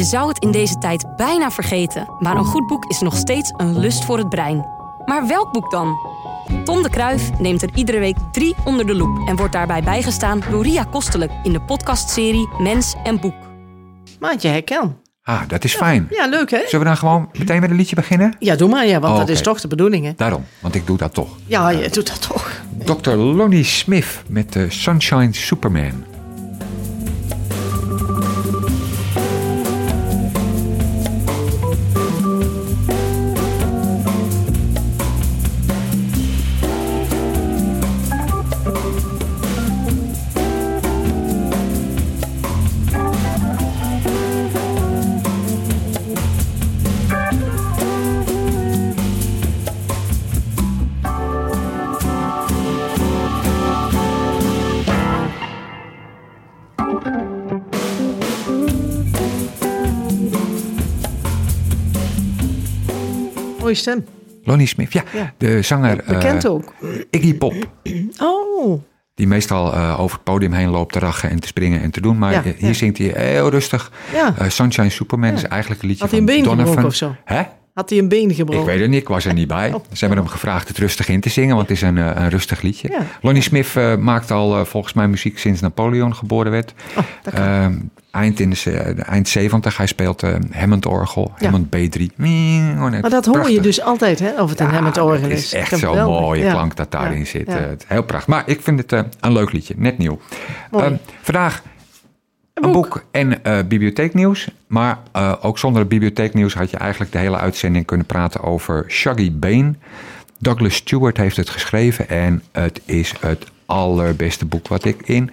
Je zou het in deze tijd bijna vergeten, maar een goed boek is nog steeds een lust voor het brein. Maar welk boek dan? Tom de Kruif neemt er iedere week drie onder de loep en wordt daarbij bijgestaan door Ria Kostelijk in de podcastserie Mens en Boek. Maatje herken. Ah, dat is fijn. Ja, leuk hè? Zullen we dan gewoon meteen met een liedje beginnen? Ja, doe maar ja, want Oh, dat is toch de bedoeling hè? Daarom, want ik doe dat toch. Ja, je doet dat toch. Dr. Lonnie Smith met de Sunshine Superman. Mooie stem. Lonnie Smith, ja, Ja. de zanger Bekend eh, ook. Iggy Pop. Oh, Die meestal eh, over het podium heen loopt te rachen en te springen en te doen. Maar Ja, eh, hier ja. zingt hij heel rustig. ja. Sunshine Superman is eigenlijk een liedje Had hij een van been Donovan. gebroken of zo? Hè? Had hij een been gebroken? Ik weet het niet, ik was er niet bij. Oh. Ze hebben hem gevraagd het rustig in te zingen, want het is een, eh, een rustig liedje. Ja. Lonnie Smith eh, maakt al eh, volgens mij muziek sinds Napoleon geboren werd. Oh. Ehm, eind, in de, eind 70, hij speelt Hammond-orgel, Ja. Hammond B3. maar dat hoor je dus altijd hè, of het een Hammond orgel Het is. echt zo'n mooie Ja. klank dat daarin Ja, zit. ja. Heel prachtig. Maar ik vind het een leuk liedje, net nieuw. Ehm, vandaag een boek. boek, en eh, bibliotheeknieuws. Maar eh, ook zonder het bibliotheeknieuws had je eigenlijk de hele uitzending kunnen praten over Shaggy Bane. Douglas Stewart heeft het geschreven en het is het allerbeste boek wat ik in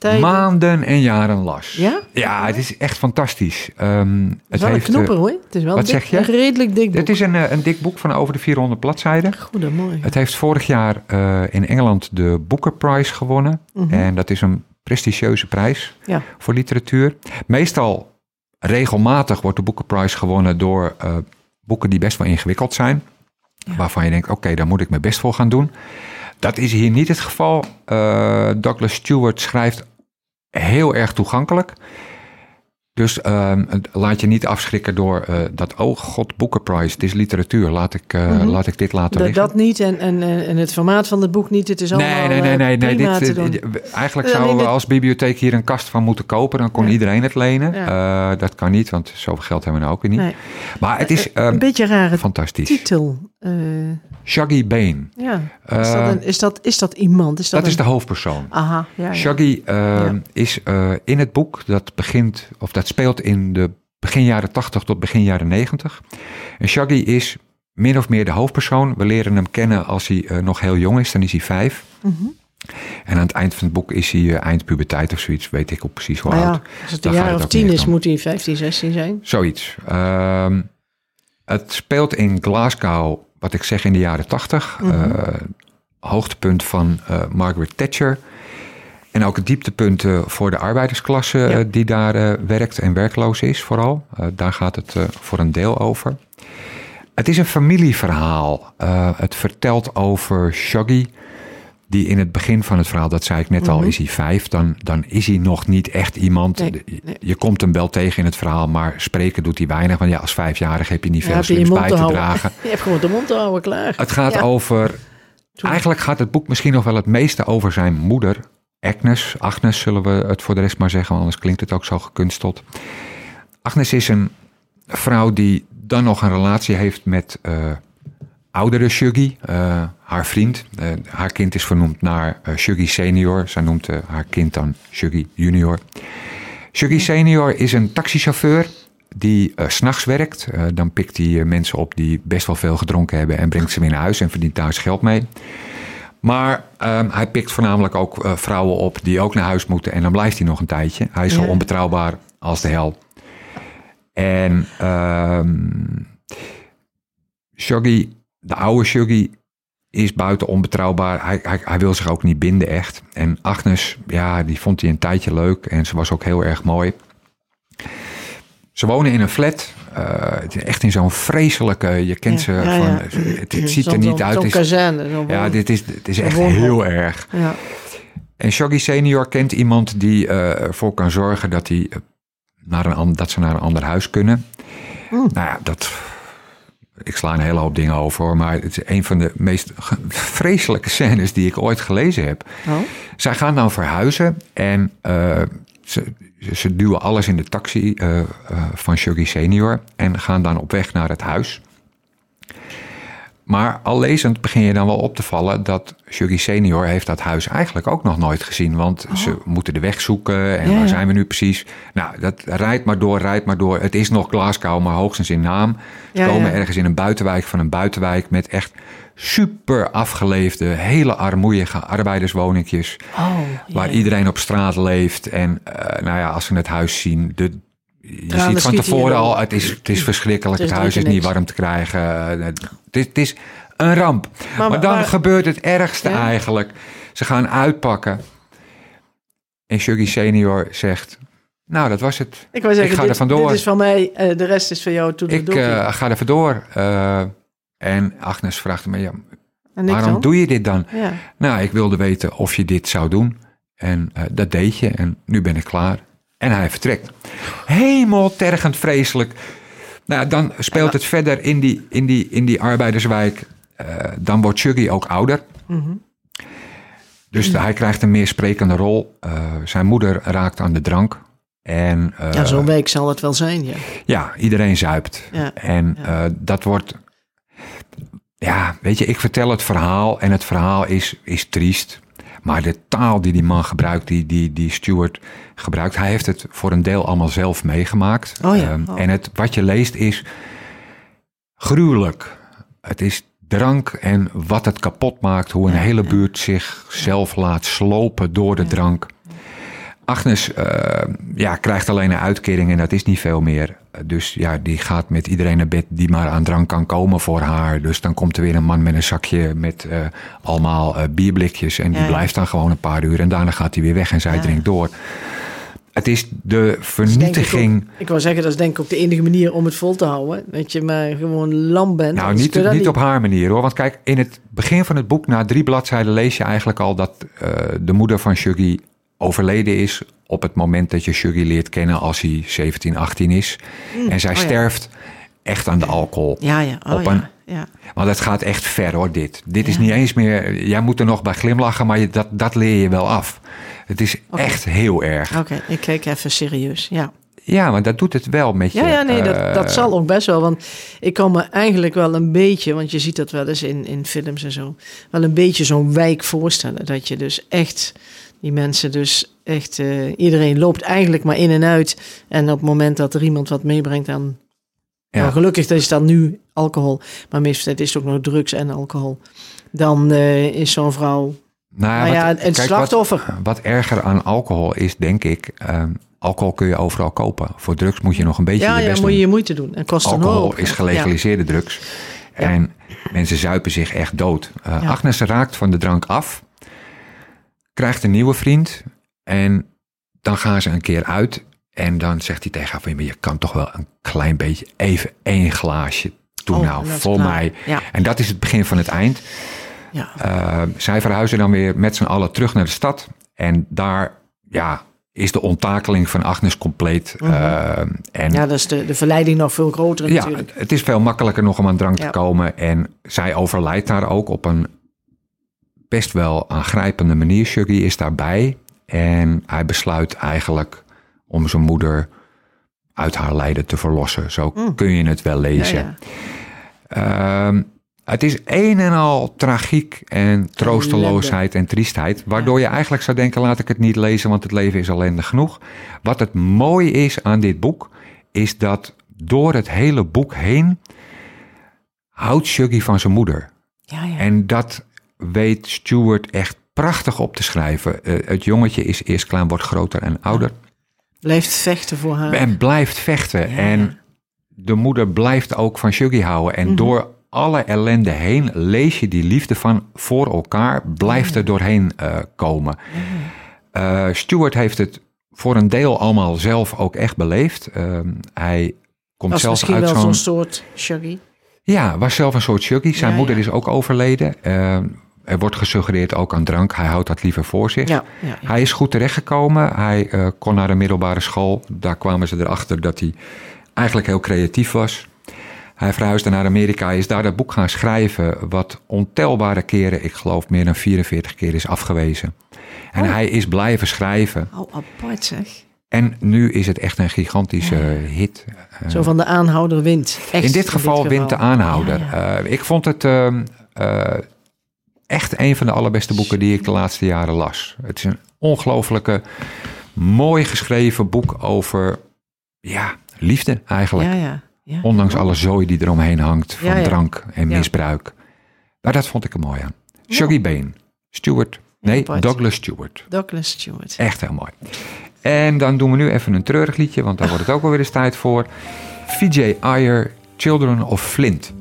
Tijden. maanden en jaren las. Ja? Ja, het is echt fantastisch. Ehm, Het is wel een heeft, eh, knoeper hoor. Het is wel wat dik, zeg je? een redelijk dik boek. het is een, eh, een dik boek van over de 400 bladzijden. Goedemorgen. Het heeft vorig jaar eh, in Engeland de Booker Prize gewonnen. En dat is een prestigieuze prijs. Ja. voor literatuur. Meestal regelmatig wordt de Booker Prize gewonnen door eh, boeken die best wel ingewikkeld zijn. Waarvan je denkt, oké, daar moet ik mijn best voor gaan doen. Dat is hier niet het geval. Eh, Douglas Stewart schrijft heel erg toegankelijk. Dus ehm, laat je niet afschrikken door eh, dat, oh god, Booker Prize, het is literatuur. Laat ik, eh, laat ik dit laten Dat, liggen. dat niet en, en, en het formaat van het boek niet. Het is allemaal Nee, nee, nee, eh, nee. nee dit, te doen. dit- eigenlijk zouden we als bibliotheek hier een kast van moeten kopen. Dan kon Ja. iedereen het lenen. Ja. Dat kan niet, want zoveel geld hebben we nou ook weer niet. Nee. Maar het is een ehm, beetje rare fantastisch. titel. Shaggy Bane. ja. Is, dat Eh, een, is, dat, is dat iemand? Is dat, Dat is een- de hoofdpersoon. Aha, ja. Shaggy ehm, is in het boek, dat begint, of dat speelt in de begin jaren 80 tot begin jaren 90. En Shaggy is min of meer de hoofdpersoon. We leren hem kennen als hij eh, nog heel jong is, dan is hij vijf. Mhm. En aan het eind van het boek is hij eh, eind puberteit of zoiets, weet ik ook precies hoe Nou oud. ja, als het een jaar of tien is, moet hij 15, 16 zijn. Zoiets. Ehm, het speelt in Glasgow, wat ik zeg, in de jaren 80. Mhm. Eh, hoogtepunt van Margaret Thatcher. En ook het dieptepunt eh, voor de arbeidersklasse Ja. eh, die daar eh, werkt en werkloos is vooral. Daar gaat het voor een deel over. Het is een familieverhaal. Het vertelt over Shaggy, die in het begin van het verhaal, dat zei ik net al, Mhm. is hij vijf. Dan, dan is hij nog niet echt iemand. Nee, Je- nee. Je komt hem wel tegen in het verhaal, maar spreken doet hij weinig. Want ja, als vijfjarige heb je niet Ja, veel slims bij te dragen. Je hebt gewoon de mond te houden, klaar. Het gaat Ja. over. Eigenlijk gaat het boek misschien nog wel het meeste over zijn moeder, Agnes. Agnes zullen we het voor de rest maar zeggen, want anders klinkt het ook zo gekunsteld. Agnes is een vrouw die dan nog een relatie heeft met eh, oudere Shuggy, eh, haar vriend. Eh, haar kind is vernoemd naar Shuggy senior. Zij noemt haar kind dan Shuggy junior. Shuggy senior is een taxichauffeur die s s'nachts werkt. Dan pikt hij mensen op die best wel veel gedronken hebben en brengt ze weer naar huis en verdient thuis geld mee. Maar ehm, hij pikt voornamelijk ook eh, vrouwen op die ook naar huis moeten en dan blijft hij nog een tijdje. Hij is zo onbetrouwbaar als de hel. En ehm Shuggy, de oude Shuggy, is buiten onbetrouwbaar. Hij, hij, hij wil zich ook niet binden echt. En Agnes, ja, die vond hij een tijdje leuk en ze was ook heel erg mooi. Ze wonen in een flat. het is echt in zo'n vreselijke. Je kent ze Ja, van. ja. Het, het ziet er niet uit. Zo'n kazerne. ja, dit is, het is echt heel erg. Ja. En Shaggy senior kent iemand die eh, ervoor kan zorgen dat hij eh, naar een, dat ze naar een ander huis kunnen. Nou ja, dat, ik sla een hele hoop dingen over hoor, maar het is een van de meest vreselijke scènes die ik ooit gelezen heb. Oh. Zij gaan dan verhuizen en uh, ze, ze duwen alles in de taxi uh, uh, van Shuggy senior en gaan dan op weg naar het huis. Maar al lezend begin je dan wel op te vallen dat Shuggy senior heeft dat huis eigenlijk ook nog nooit gezien. Want oh. ze moeten de weg zoeken en ja, waar zijn we nu precies? Nou, dat rijdt maar door, rijdt maar door. Het is nog Glasgow, maar hoogstens in naam. Ze ja, komen ja. ergens in een buitenwijk van een buitenwijk met echt super afgeleefde, hele armoeige arbeiderswoningjes. Oh, waar iedereen op straat leeft. En uh, nou ja, als ze het huis zien, de, je ziet van tevoren al, het is, het is verschrikkelijk. Het, het huis is niet warm te krijgen. Het is, het is een ramp. Maar, maar dan maar, gebeurt het ergste ja? eigenlijk. Ze gaan uitpakken. En Shuggy senior zegt... Nou, dat was het. Ik, zeggen, ik ga dit, er vandoor. Dit is van mij, uh, de rest is van jou. Ik uh, ga er vandoor. Uh, en Agnes vraagt me, ja, waarom doe je dit dan? Ja. Nou, ik wilde weten of je dit zou doen. En dat deed je. En nu ben ik klaar. En hij vertrekt. Hemeltergend vreselijk. Nou, dan speelt het verder in die, in die, in die arbeiderswijk. Uh, dan wordt Shuggy ook ouder. Mm -hmm. Dus mm -hmm. hij krijgt een meer sprekende rol. Uh, zijn moeder raakt aan de drank. En, ja, zo'n week zal het wel zijn, ja. Ja, iedereen zuipt. Ja, en ja. dat wordt... Ja, weet je, ik vertel het verhaal en het verhaal is, is triest. Maar de taal die die man gebruikt, die, die, die Stuart gebruikt, hij heeft het voor een deel allemaal zelf meegemaakt. Oh ja. Um, oh. En het, wat je leest is gruwelijk. Het is drank en wat het kapot maakt, hoe een Ja, hele ja. buurt zichzelf laat slopen door de drank. Agnes uh, ja, krijgt alleen een uitkering en dat is niet veel meer. Dus ja, die gaat met iedereen naar bed die maar aan drank kan komen voor haar. Dus dan komt er weer een man met een zakje met uh, allemaal uh, bierblikjes. En die Ja, blijft dan gewoon een paar uur. En daarna gaat hij weer weg en zij Ja. drinkt door. Het is de denk ik vernietiging. ook- Ik wou zeggen, dat is denk ik ook de enige manier om het vol te houden. Dat je maar gewoon lam bent. Nou, niet, op haar manier hoor. Want kijk, in het begin van het boek, na drie bladzijden, lees je eigenlijk al dat uh, de moeder van Shuggy overleden is. op het moment dat je Shuggy leert kennen als hij 17, 18 is. en zij oh ja. sterft echt aan de alcohol. Ja, ja. Oh, op ja. een- ja. Want het gaat echt ver hoor, dit. Dit is niet eens meer. Jij moet er nog bij glimlachen, maar je, dat, dat leer je wel af. Het is echt heel erg. Oké, ik kijk even serieus. Ja, Ja, maar dat doet het wel met je. ja, ja nee, dat, eh, dat zal ook best wel. Want ik kan me eigenlijk wel een beetje, want je ziet dat wel eens in, in films en zo, wel een beetje zo'n wijk voorstellen. Dat je dus echt, die mensen dus echt, eh, iedereen loopt eigenlijk maar in en uit. En op het moment dat er iemand wat meebrengt, dan. Ja. Nou, gelukkig is dan nu alcohol, maar meestal is het ook nog drugs en alcohol. Dan eh, is zo'n vrouw Nou Nou ja, wat- het kijk, slachtoffer. Wat, wat erger aan alcohol is, denk ik. ehm, alcohol kun je overal kopen. Voor drugs moet je nog een beetje Ja, je ja, moet je je moeite doen. En kost een Alcohol is gelegaliseerde drugs. En mensen zuipen zich echt dood. Ja. Agnes raakt van de drank af. Krijgt een nieuwe vriend. En dan gaan ze een keer uit. En dan zegt hij tegen haar van... "Maar je kan toch wel een klein beetje even één glaasje doen Oh, nou en voor klaar. mij. Ja. En dat is het begin van het eind. Ja. Uh, zij verhuizen dan weer met z'n allen terug naar de stad. En daar ja, is de onttakeling van Agnes compleet. Uh, en Mhm. ja, dat is de, de verleiding nog veel groter ja, natuurlijk. het is veel makkelijker nog om aan drank Ja. te komen. En zij overlijdt daar ook op een best wel aangrijpende manier. Shuggy is daarbij. En hij besluit eigenlijk om zijn moeder uit haar lijden te verlossen. Zo Mm. kun je het wel lezen. ja. Ehm, het is een en al tragiek en troosteloosheid en triestheid. Waardoor je eigenlijk zou denken, laat ik het niet lezen, want het leven is ellendig genoeg. Wat het mooie is aan dit boek, is dat door het hele boek heen houdt Shuggy van zijn moeder. Ja, ja. En dat weet Stuart echt prachtig op te schrijven. Eh, het jongetje is eerst klein, wordt groter en ouder. Blijft vechten voor haar. En blijft vechten. Ja. En de moeder blijft ook van Shuggy houden. En Mhm. door alle ellende heen lees je die liefde van voor elkaar, blijft er doorheen uh, komen. Uh, Stuart heeft het voor een deel allemaal zelf ook echt beleefd. Uh, hij komt Was zelf misschien uit zo'n... zo'n soort Shuggy. Ja, was zelf een soort Shuggy. Zijn Ja, moeder ja. is ook overleden. Er wordt gesuggereerd ook aan drank. Hij houdt dat liever voor zich. Ja, ja, ja. Hij is goed terechtgekomen. Hij eh, kon naar een middelbare school. Daar kwamen ze erachter dat hij eigenlijk heel creatief was. Hij verhuisde naar Amerika, hij is daar dat boek gaan schrijven, wat ontelbare keren, ik geloof meer dan 44 keer, is afgewezen. En Oh. hij is blijven schrijven. Oh, apart zeg. En nu is het echt een gigantische hit. Zo van de aanhouder wint. Echt, in dit geval wint de aanhouder. Ja, ja. Eh, ik vond het ehm, eh, echt een van de allerbeste boeken die ik de laatste jaren las. Het is een ongelooflijke, mooi geschreven boek over ja, liefde eigenlijk. Ja, ja. ja. Ondanks alle zooi die eromheen hangt van drank en misbruik. Maar dat vond ik er mooi aan. Shuggy Bane, Stewart, nee. Douglas Stewart. Douglas Stewart. Echt heel mooi. En dan doen we nu even een treurig liedje, want daar wordt het ook alweer eens tijd voor. VJ Ayer, Children of Flint.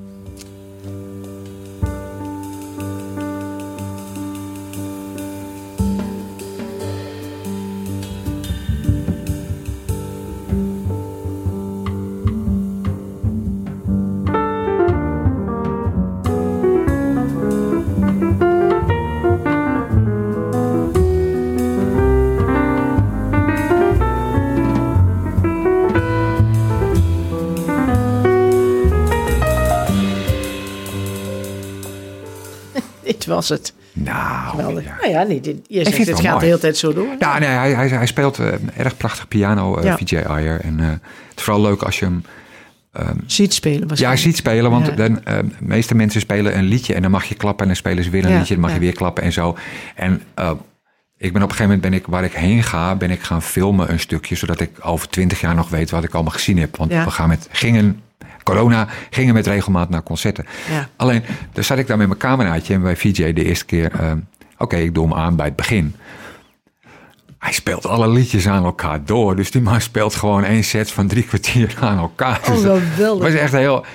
Was het. Nou, Geweldig. ja. Nou ja, nee, dit, je zegt het gaat mooi. de hele tijd zo door. Ja, nee, hij, hij, hij speelt eh, erg prachtig piano, eh, Ja. VJ Ayer. En eh, het is vooral leuk als je hem Ziet spelen ja, ziet spelen. Want Ja. dan, de meeste mensen spelen een liedje en dan mag je klappen. En dan spelen ze weer een Ja, liedje, dan mag je weer klappen en zo. En ik ben op een gegeven moment, ben ik, waar ik heen ga, ben ik gaan filmen een stukje. Zodat ik over twintig jaar nog weet wat ik allemaal gezien heb. Want we gaan met, gingen, corona, gingen met regelmaat naar concerten. Ja. Alleen, dan zat ik daar met mijn cameraatje en bij VJ de eerste keer... eh, Oké, ik doe hem aan bij het begin. Hij speelt alle liedjes aan elkaar door. Dus die man speelt gewoon één set van drie kwartier aan elkaar. Oh, Dus dat was echt heel...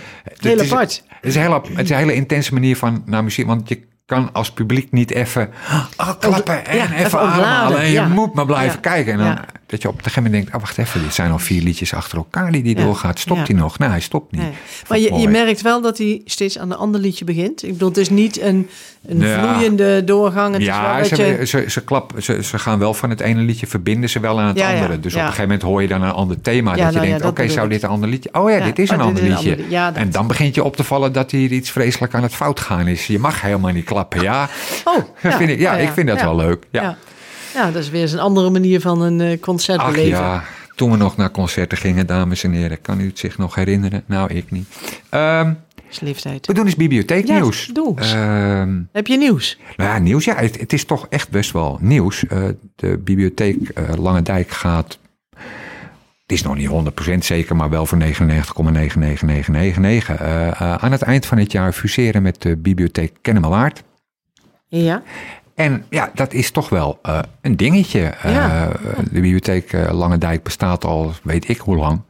Heel het is-. Het is, een hele, het is een hele intense manier van naar muziek. Want je kan als publiek niet even oh, klappen en ja, even, even ademhalen. En je ja. moet maar blijven kijken. En dan, Ja. Dat je op een gegeven moment denkt, oh, wacht even. Dit zijn al vier liedjes achter elkaar die die Ja. doorgaat. Stopt Ja. hij nog? Nee, hij stopt niet. Nee. Maar je, je merkt wel dat hij steeds aan een ander liedje begint. Ik bedoel, het is niet een, een Ja. vloeiende doorgang. Het is wel Ja, ze, je... ze, ze, klap, ze, ze gaan wel van het ene liedje verbinden ze wel aan het andere. Dus op een gegeven moment hoor je dan een ander thema. Dat je nou denkt, oké, zou dit een ander liedje? Oh ja, dit is oh, een dit ander is een liedje. ander dat. en dan begint je op te vallen dat hier iets vreselijk aan het fout gaan is. Je mag helemaal niet klappen, ja. Oh, vind ik, ja, oh ik vind dat wel leuk. Ja. Ja. dat is weer eens een andere manier van een eh, concert Ach beleven. ja, toen we nog naar concerten gingen, dames en heren. Kan u het zich nog herinneren? Nou, ik niet. Is leeftijd. we doen eens bibliotheeknieuws. Ja, doe. Ehm, Heb je nieuws? nou ja, nieuws. Ja, het, het is toch echt best wel nieuws. Eh, de bibliotheek eh Lange Dijk gaat... Het is nog niet 100% zeker, maar wel voor 99,99999. eh eh, aan het eind van het jaar fuseren met de bibliotheek Kennemerwaard. Ja. En ja, dat is toch wel eh, een dingetje. Eh, Ja. De bibliotheek eh, Lange Dijk bestaat al weet ik hoe lang.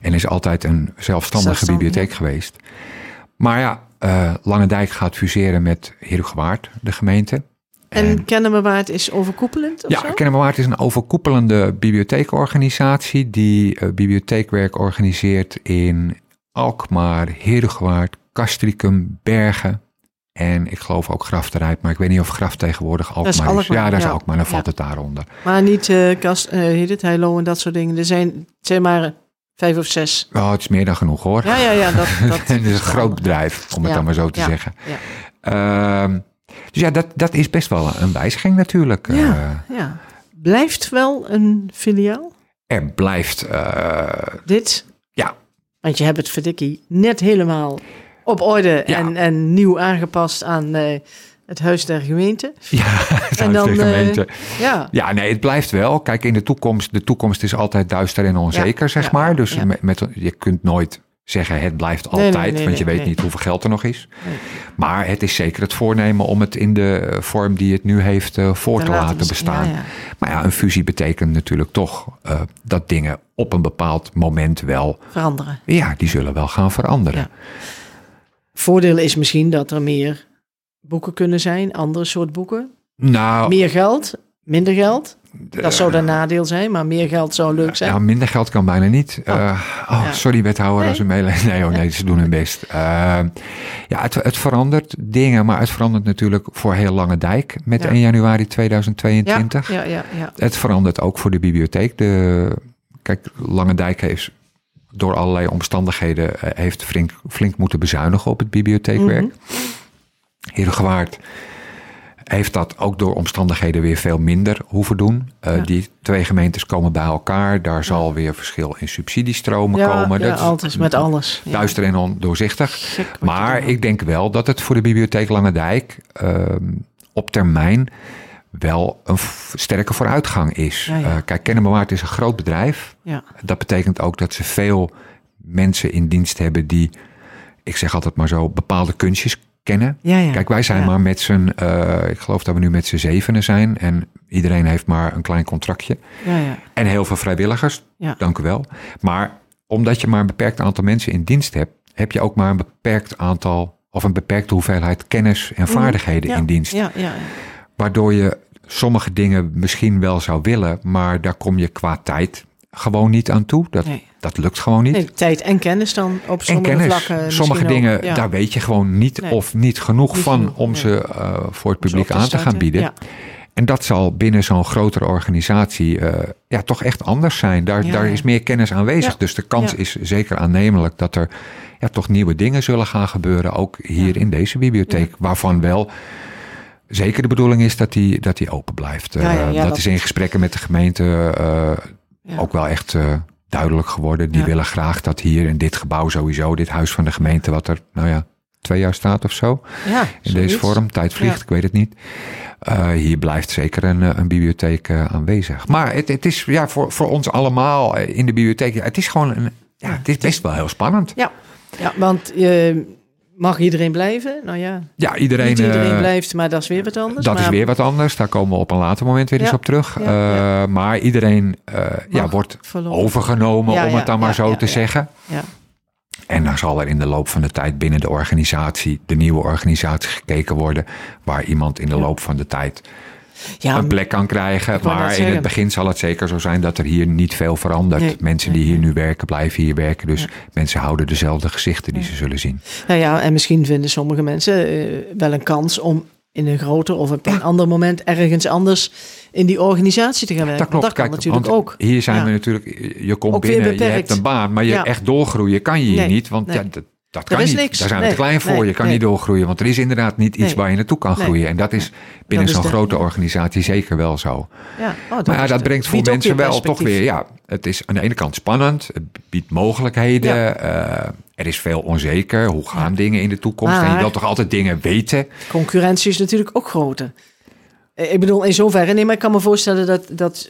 En is altijd een zelfstandige Zelfstandig, bibliotheek geweest. Maar ja, eh Lange Dijk gaat fuseren met Herugewaard, de gemeente. En Kennemerwaard is overkoepelend of Ja, zo? Kennemerwaard is een overkoepelende bibliotheekorganisatie die bibliotheekwerk organiseert in Alkmaar, Herugewaard, Castricum, Bergen en ik geloof ook Graf Rijp, maar ik weet niet of Graf tegenwoordig Alkmaar is Alkmaar, Ja, daar is ja. Alkmaar, dan Ja. valt het daaronder. Maar niet eh Kast, eh heet het, Heilo en dat soort dingen. Er zijn, zijn maar eh, vijf of zes. Oh, het is meer dan genoeg hoor. Ja, ja, ja. Dat, dat en het is een groot bedrijf, om het Ja, dan maar zo te zeggen. Ja, Ehm, dus ja, dat, dat is best wel een wijziging natuurlijk. Ja. ja. Blijft wel een filiaal, Eh, er blijft, eh, dit. ja, Want je hebt het verdikkie net helemaal op orde Ja. en, en nieuw aangepast aan eh, het huis der gemeente. ja, het En huis dan, der eh, gemeente. Ja, Ja, nee, het blijft wel. Kijk, in de toekomst, de toekomst is altijd duister en onzeker, Ja, zeg ja, maar. Dus met, met, je kunt nooit zeggen het blijft Nee, nee, altijd, nee, want je weet niet hoeveel geld er nog is. Maar het is zeker het voornemen om het in de vorm die het nu heeft eh, voor te laten bestaan. Ja, ja. Maar ja, een fusie betekent natuurlijk toch dat dingen op een bepaald moment wel, Veranderen. ja, die zullen wel gaan veranderen. Ja. Voordeel is misschien dat er meer boeken kunnen zijn, andere soort boeken. Nou, Meer geld, minder geld. Dat zou een nadeel zijn, maar meer geld zou leuk zijn. Ja, minder geld kan bijna niet. Oh, uh, oh ja. sorry wethouder als u meeleest. Nee, oh, nee, ze doen hun best. Uh, ja, het, het, verandert dingen, maar het verandert natuurlijk voor heel Lange Dijk met ja. 1 januari 2022. Ja, ja, ja, Het verandert ook voor de bibliotheek. De, kijk, Lange Dijk heeft door allerlei omstandigheden heeft flink, flink moeten bezuinigen op het bibliotheekwerk. Mm -hmm. Heeft dat ook door omstandigheden weer veel minder hoeven doen. Uh, ja. Die twee gemeentes komen bij elkaar. Daar zal weer verschil in subsidiestromen ja, komen. Ja, dat altijd met alles. Duister en ondoorzichtig. Maar ik denk wel dat het voor de bibliotheek Langendijk uh, op termijn wel een sterke vooruitgang is. Uh, kijk, Kennemerwaard is een groot bedrijf. Dat betekent ook dat ze veel mensen in dienst hebben die, ik zeg altijd maar zo, bepaalde kunstjes kennen. Ja, ja. Kijk, wij zijn ja. maar met z'n, uh, ik geloof dat we nu met z'n zevenen zijn. En iedereen heeft maar een klein contractje. En heel veel vrijwilligers, dank u wel. Maar omdat je maar een beperkt aantal mensen in dienst hebt, heb je ook maar een beperkt aantal of een beperkte hoeveelheid kennis en vaardigheden in dienst. Waardoor je sommige dingen misschien wel zou willen, maar daar kom je qua tijd gewoon niet aan toe. Dat, nee. dat lukt gewoon niet. Nee, tijd en kennis dan op sommige vlakken. Sommige dingen, ook, ja. daar weet je gewoon niet Nee. of niet genoeg Niet van genoeg, om ze uh, voor het publiek aan te gaan bieden. ja. En dat zal binnen zo'n grotere organisatie uh, ja, toch echt anders zijn. Daar, Ja, daar is meer kennis aanwezig. Dus de kans is zeker aannemelijk dat er ja, toch nieuwe dingen zullen gaan gebeuren. Ook hier in deze bibliotheek. Waarvan wel zeker de bedoeling is dat die, dat die open blijft. Ja, ja, ja, dat, dat- is in gesprekken met de gemeente uh, Ja. ook wel echt uh, duidelijk geworden. Die willen graag dat hier in dit gebouw sowieso, dit huis van de gemeente, wat er nou ja, twee jaar staat of zo. Ja, In zoiets. deze vorm, tijd vliegt, ik weet het niet. Uh, hier blijft zeker een, eh, een bibliotheek aanwezig. Maar het, het is ja, voor, voor ons allemaal eh, in de bibliotheek, het is gewoon een, ja, het is best wel heel spannend. Ja, ja want je mag iedereen blijven? Nou ja, Ja, iedereen. niet iedereen eh, blijft, maar dat is weer wat anders. Dat maar, is weer wat anders. Daar komen we op een later moment weer eens op terug. ja, Uh, ja. Maar iedereen uh, ja, wordt verloren. overgenomen, om het dan maar zo te ja. zeggen. Ja. En dan zal er in de loop van de tijd binnen de organisatie, de nieuwe organisatie, gekeken worden. Waar iemand in de loop van de tijd Ja, een plek kan krijgen. Maar in zeggen. het begin zal het zeker zo zijn dat er hier niet veel verandert. Nee, mensen nee, die hier nee. nu werken, blijven hier werken. Dus mensen houden dezelfde gezichten die ze zullen zien. Nou ja, en misschien vinden sommige mensen eh, wel een kans om in een groter of op een ander moment ergens anders in die organisatie te gaan werken. Dat klopt. Dat Kijk, natuurlijk ook. Hier zijn Ja. we natuurlijk, je komt Ook binnen, je hebt een baan, maar je Ja. echt doorgroeien kan je hier Nee, niet. Want nee. ja, dat, dat Er kan is niet. niks. Daar zijn we Nee, te klein voor. nee, je kan nee. niet doorgroeien, want er is inderdaad niet iets waar je naartoe kan groeien. En dat is binnen zo'n grote organisatie zeker wel zo. Ja, oh, dat Maar ja, dat brengt voor mensen wel toch weer, ja, het is aan de ene kant spannend, het biedt mogelijkheden, Ja. eh, er is veel onzeker, hoe gaan dingen in de toekomst? en je wilt toch altijd dingen weten? Concurrentie is natuurlijk ook groter. Eh, Ik bedoel, in zoverre, nee, maar ik kan me voorstellen dat, dat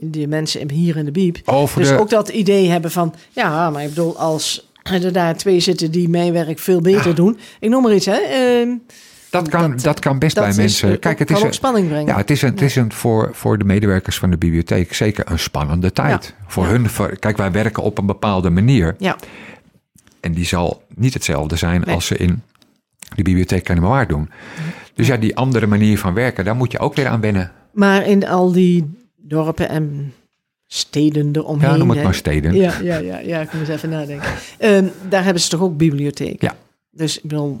die mensen hier in de Biep Over dus de, ook dat idee hebben van, ja, maar ik bedoel, als er daar twee zitten die mijn werk veel beter doen, ik noem maar iets, hè. ehm, dat, kan, dat, dat- kan best dat bij is, mensen. eh, Kijk, het is, een, spanning brengen. ja, het is, een, het is een, voor, voor de medewerkers van de bibliotheek zeker een spannende tijd. Voor hun, voor- kijk, wij werken op een bepaalde manier. Ja, En die zal niet hetzelfde zijn Nee. als ze in de bibliotheek Kennemerwaard doen. Dus ja, die andere manier van werken, daar moet je ook weer aan wennen. maar in al die dorpen en steden eromheen. Ja, noem het hè. maar steden. Ja, ja, ja, ja, ik moet eens even nadenken. Ehm, daar hebben ze toch ook bibliotheek? Ja. Dus ik bedoel,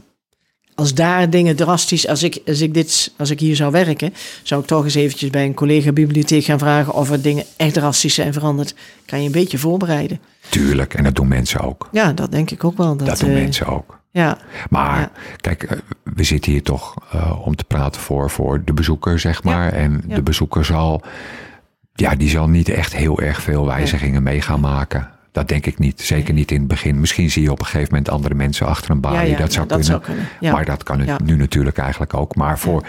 als daar dingen drastisch, als ik, als ik, dit, als ik hier zou werken, zou ik toch eens eventjes bij een collega bibliotheek gaan vragen of er dingen echt drastisch zijn veranderd. Kan je een beetje voorbereiden. Tuurlijk, en dat doen mensen ook. Ja, dat denk ik ook wel. Dat, Dat doen eh, mensen ook. Ja, Maar Ja. kijk, eh, we zitten hier toch eh, om te praten voor, voor de bezoeker, zeg maar. En ja. de bezoeker zal, ja, die zal niet echt heel erg veel wijzigingen mee gaan maken. Dat denk ik niet. Zeker niet in het begin. Misschien zie je op een gegeven moment andere mensen achter een balie. ja, ja, dat zou dat kunnen. zou kunnen. Ja. Maar dat kan het nu natuurlijk eigenlijk ook. Maar voor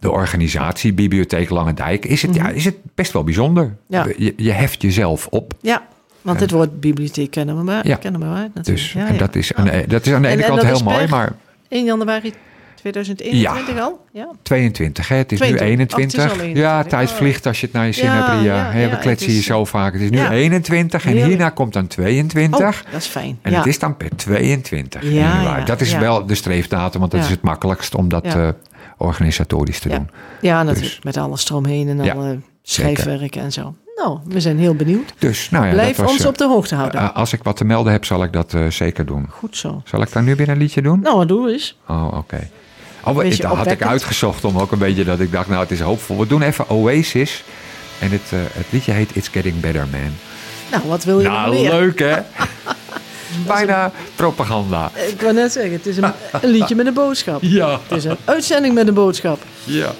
de organisatie Bibliotheek Langendijk is het, ja, is het best wel bijzonder. Mhm. Ja. Je, je heft jezelf op. ja, want het woord bibliotheek kennen we maar. Ja. Kennen we maar natuurlijk. Dus ja, en dat, is aan de, dat is aan de En- ene en kant heel mooi, maar 1 januari 2021 al? Ja. 22, hè? Het is 22. nu 21. Oh, het is al 21. Ja, tijd vliegt als je het naar je zin Ja, hebt, Ria. ja, we kletsen hier zo vaak. Het is nu Ja. 21 en Heerlijk. hierna komt dan 22. Oh, dat is fijn. En het is dan per 22 Ja, januari. ja, dat is wel de streefdatum, want dat is het makkelijkst om dat eh, organisatorisch te Ja. doen. Ja, natuurlijk. Dus- Met alles eromheen en Ja. alle schrijfwerk en zo. Nou, we zijn heel benieuwd. Dus, nou ja, Blijf was, ons eh, op de hoogte houden. eh, als ik wat te melden heb, zal ik dat zeker doen. Goed zo. Zal ik dan nu weer een liedje doen? Nou, wat doe eens. Oh, oké. Oh, dat had ik uitgezocht om ook een beetje dat ik dacht, nou, het is hoopvol. We doen even Oasis. En het, eh, het liedje heet It's Getting Better, man. Nou, wat wil je Nou, meer? leuk hè? Bijna propaganda. Ik wou net zeggen, het is een, een liedje met een boodschap. Ja. Het is een uitzending met een boodschap. Ja.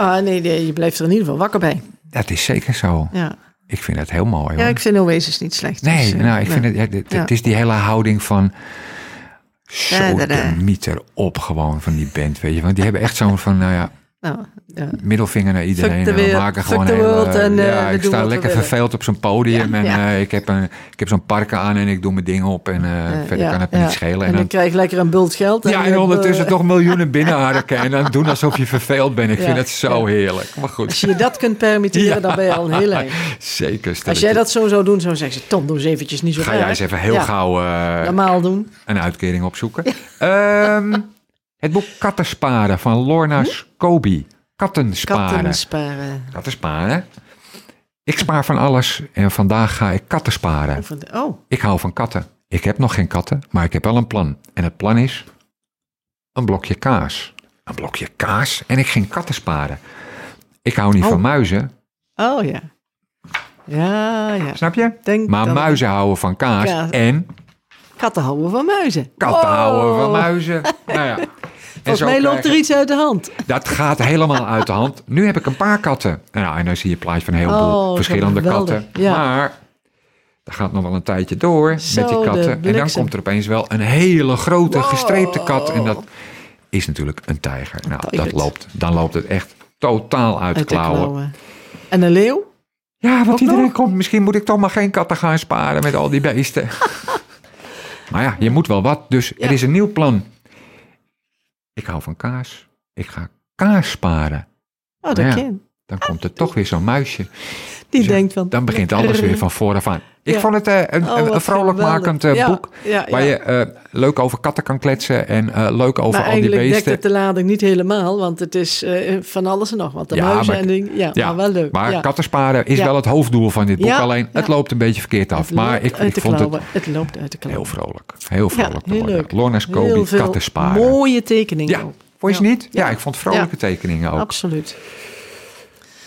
Ja, nee, nee, je blijft er in ieder geval wakker bij. Dat is zeker zo. Ja, Ik vind het heel mooi. ja hoor. ik vind Oasis niet slecht. Nee, dus, eh, nou, ik nee. vind het, ja, Ja. het is die hele houding van Ja, zo dat, de eh. mieter op gewoon van die band, weet je. Want die hebben echt zo'n van, nou ja, Nou, ja. middelvinger naar iedereen. en we maken gewoon hele, world en, eh, ja, we ik sta lekker verveeld op zo'n podium Ja, en ja. eh, ik heb, een, ik heb zo'n parken aan en ik doe mijn dingen op en eh, Eh, verder ja, kan het me ja. niet schelen. En En dan dan, krijg je lekker een bult geld. ja, je en ondertussen eh, toch miljoenen binnenharken en dan doen alsof je verveeld bent. Ik Ja, vind het zo ja. heerlijk. Maar goed, Als je dat kunt permitteren, Ja. dan ben je al een heel eind. zeker. Als jij dat zo zou doen, zou zeggen ze, Tom, doe eens eventjes niet zo Ga jij eens even heel Ja, gauw eh, Normaal doen. een uitkering opzoeken. Ehm, het boek Kattensparen van Lorna Scobie. Kattensparen. Katten sparen. Kattensparen. Ik spaar van alles en vandaag ga ik katten sparen. Oh, Ik hou van katten. Ik heb nog geen katten, maar ik heb wel een plan. En het plan is een blokje kaas. Een blokje kaas en ik ging katten sparen. Ik hou niet Oh. van muizen, oh ja. Ja, ja. snap je? Denk Maar muizen houden van kaas Kaas. en Katten houden van muizen. katten Oh. houden van muizen. Nou ja. En Volgens mij loopt er iets uit de hand. Dat gaat helemaal uit de hand. Nu heb ik een paar katten. Nou, en dan zie je een plaatje van een heleboel Oh, verschillende katten. Ja. Maar dat gaat nog wel een tijdje door Zo, met die katten. En dan komt er opeens wel een hele grote Wow. gestreepte kat. En dat is natuurlijk een tijger. Nou, dat loopt, dan loopt het echt totaal uit, de Uit de klauwen. klauwen. En een leeuw? Ja, wat Ook iedereen nog? komt. Misschien moet ik toch maar geen katten gaan sparen met al die beesten. maar ja, je moet wel wat. Dus Ja. er is een nieuw plan. Ik hou van kaas. Ik ga kaas sparen. Oh, dat Nou ja. Dan komt er toch weer zo'n muisje. Die Dus denkt van... Dan begint alles weer van vooraf aan. Ik Ja. vond het eh, een, Oh, een, vrolijkmakend eh, Ja, boek. ja, Waar je eh, leuk over katten kan kletsen. En leuk over maar al die eigenlijk dekt beesten. het de lading niet helemaal, want het is van alles en nog wat. De muizen en dingen. Ja, maar wel leuk. Maar ja. katten sparen is wel het hoofddoel van dit boek. Alleen het loopt een beetje verkeerd af. Het maar ik, ik vond het. Het loopt uit de klauwen. heel vrolijk. Heel vrolijk. Heel leuk. Lorna Scobie, katten sparen. mooie tekeningen ook. vond je niet? Ja, ik vond vrolijke tekeningen ook. Absoluut.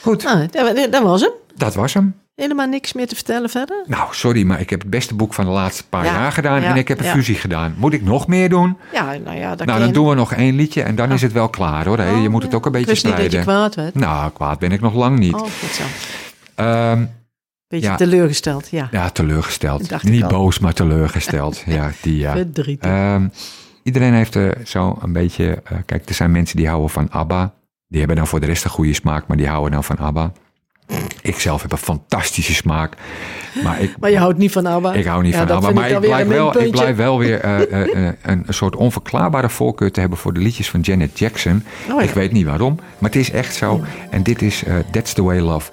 Goed, Nou, dat, dat was hem. Dat was hem. Helemaal niks meer te vertellen verder. Nou, sorry, maar ik heb het beste boek van de laatste paar Ja, jaar gedaan. ja, en ik heb een ja. fusie gedaan. Moet ik nog meer doen? Ja, nou ja, nou, dan doen we nog één liedje en dan is het wel klaar hoor. Je moet het ook een beetje Oh, Ik niet dat je strijden. kwaad werd. Nou, kwaad ben ik nog lang niet. Oh, goed zo. Ehm, Beetje teleurgesteld, ja. ja, teleurgesteld. Niet al. boos, maar teleurgesteld. ja, die ja. Verdrietig. Ehm, iedereen heeft er zo een beetje... eh, kijk, er zijn mensen die houden van ABBA. Die hebben dan voor de rest een goede smaak, maar die houden dan van ABBA. Ik zelf heb een fantastische smaak. Maar ik, maar je houdt niet van ABBA. ik hou niet Ja, van ABBA. Maar ik blijf, wel, ik blijf wel weer eh, eh, eh, een, soort onverklaarbare voorkeur te hebben voor de liedjes van Janet Jackson. Oh ja. Ik weet niet waarom, maar het is echt zo. En dit is eh, That's the Way Love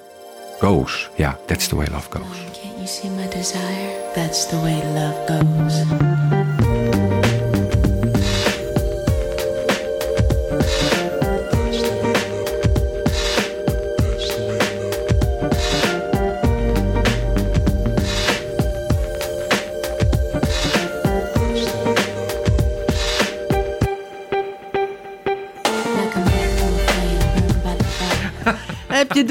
Goes. Ja, That's the Way Love Goes. Can't you see my desire? That's the way love goes.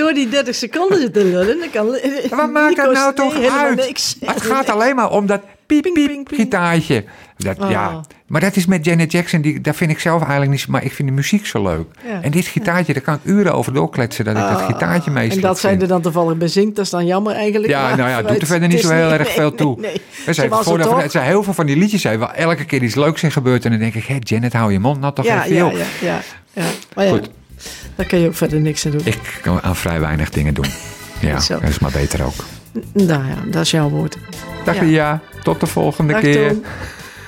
Door die 30 seconden zitten lullen? Dan kan, Wat maakt dat Nico nou toch uit? Niks. Het gaat alleen maar om dat piep piep ping, ping. gitaartje. Dat, Oh. ja. Maar dat is met Janet Jackson, die, dat vind ik zelf eigenlijk niet Maar ik vind de muziek zo leuk. Ja. En dit gitaartje, daar kan ik uren over doorkletsen dat ik dat gitaartje En meestal dat zij er dan toevallig bij zingt, dat is dan jammer eigenlijk. Ja, maar nou ja, doet het er verder niet zo heel erg nee, veel toe. Nee, zijn het het zijn heel veel van die liedjes zijn waar elke keer iets leuks in gebeurt. En dan denk ik, hé Janet, hou je mond nou toch Ja, even ja, op. ja, ja, ja. Maar ja, Goed. Daar kan je ook verder niks aan doen. Ik kan aan vrij weinig dingen doen. Ja, dat is maar beter ook. Nou ja, dat is jouw woord. Dag Ja. Ria, tot de volgende Dag keer. Tom.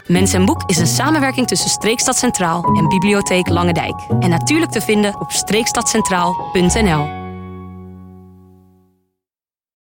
Mens en Boek is een samenwerking tussen Streekstad Centraal en Bibliotheek Langendijk. En natuurlijk te vinden op streekstadcentraal.nl.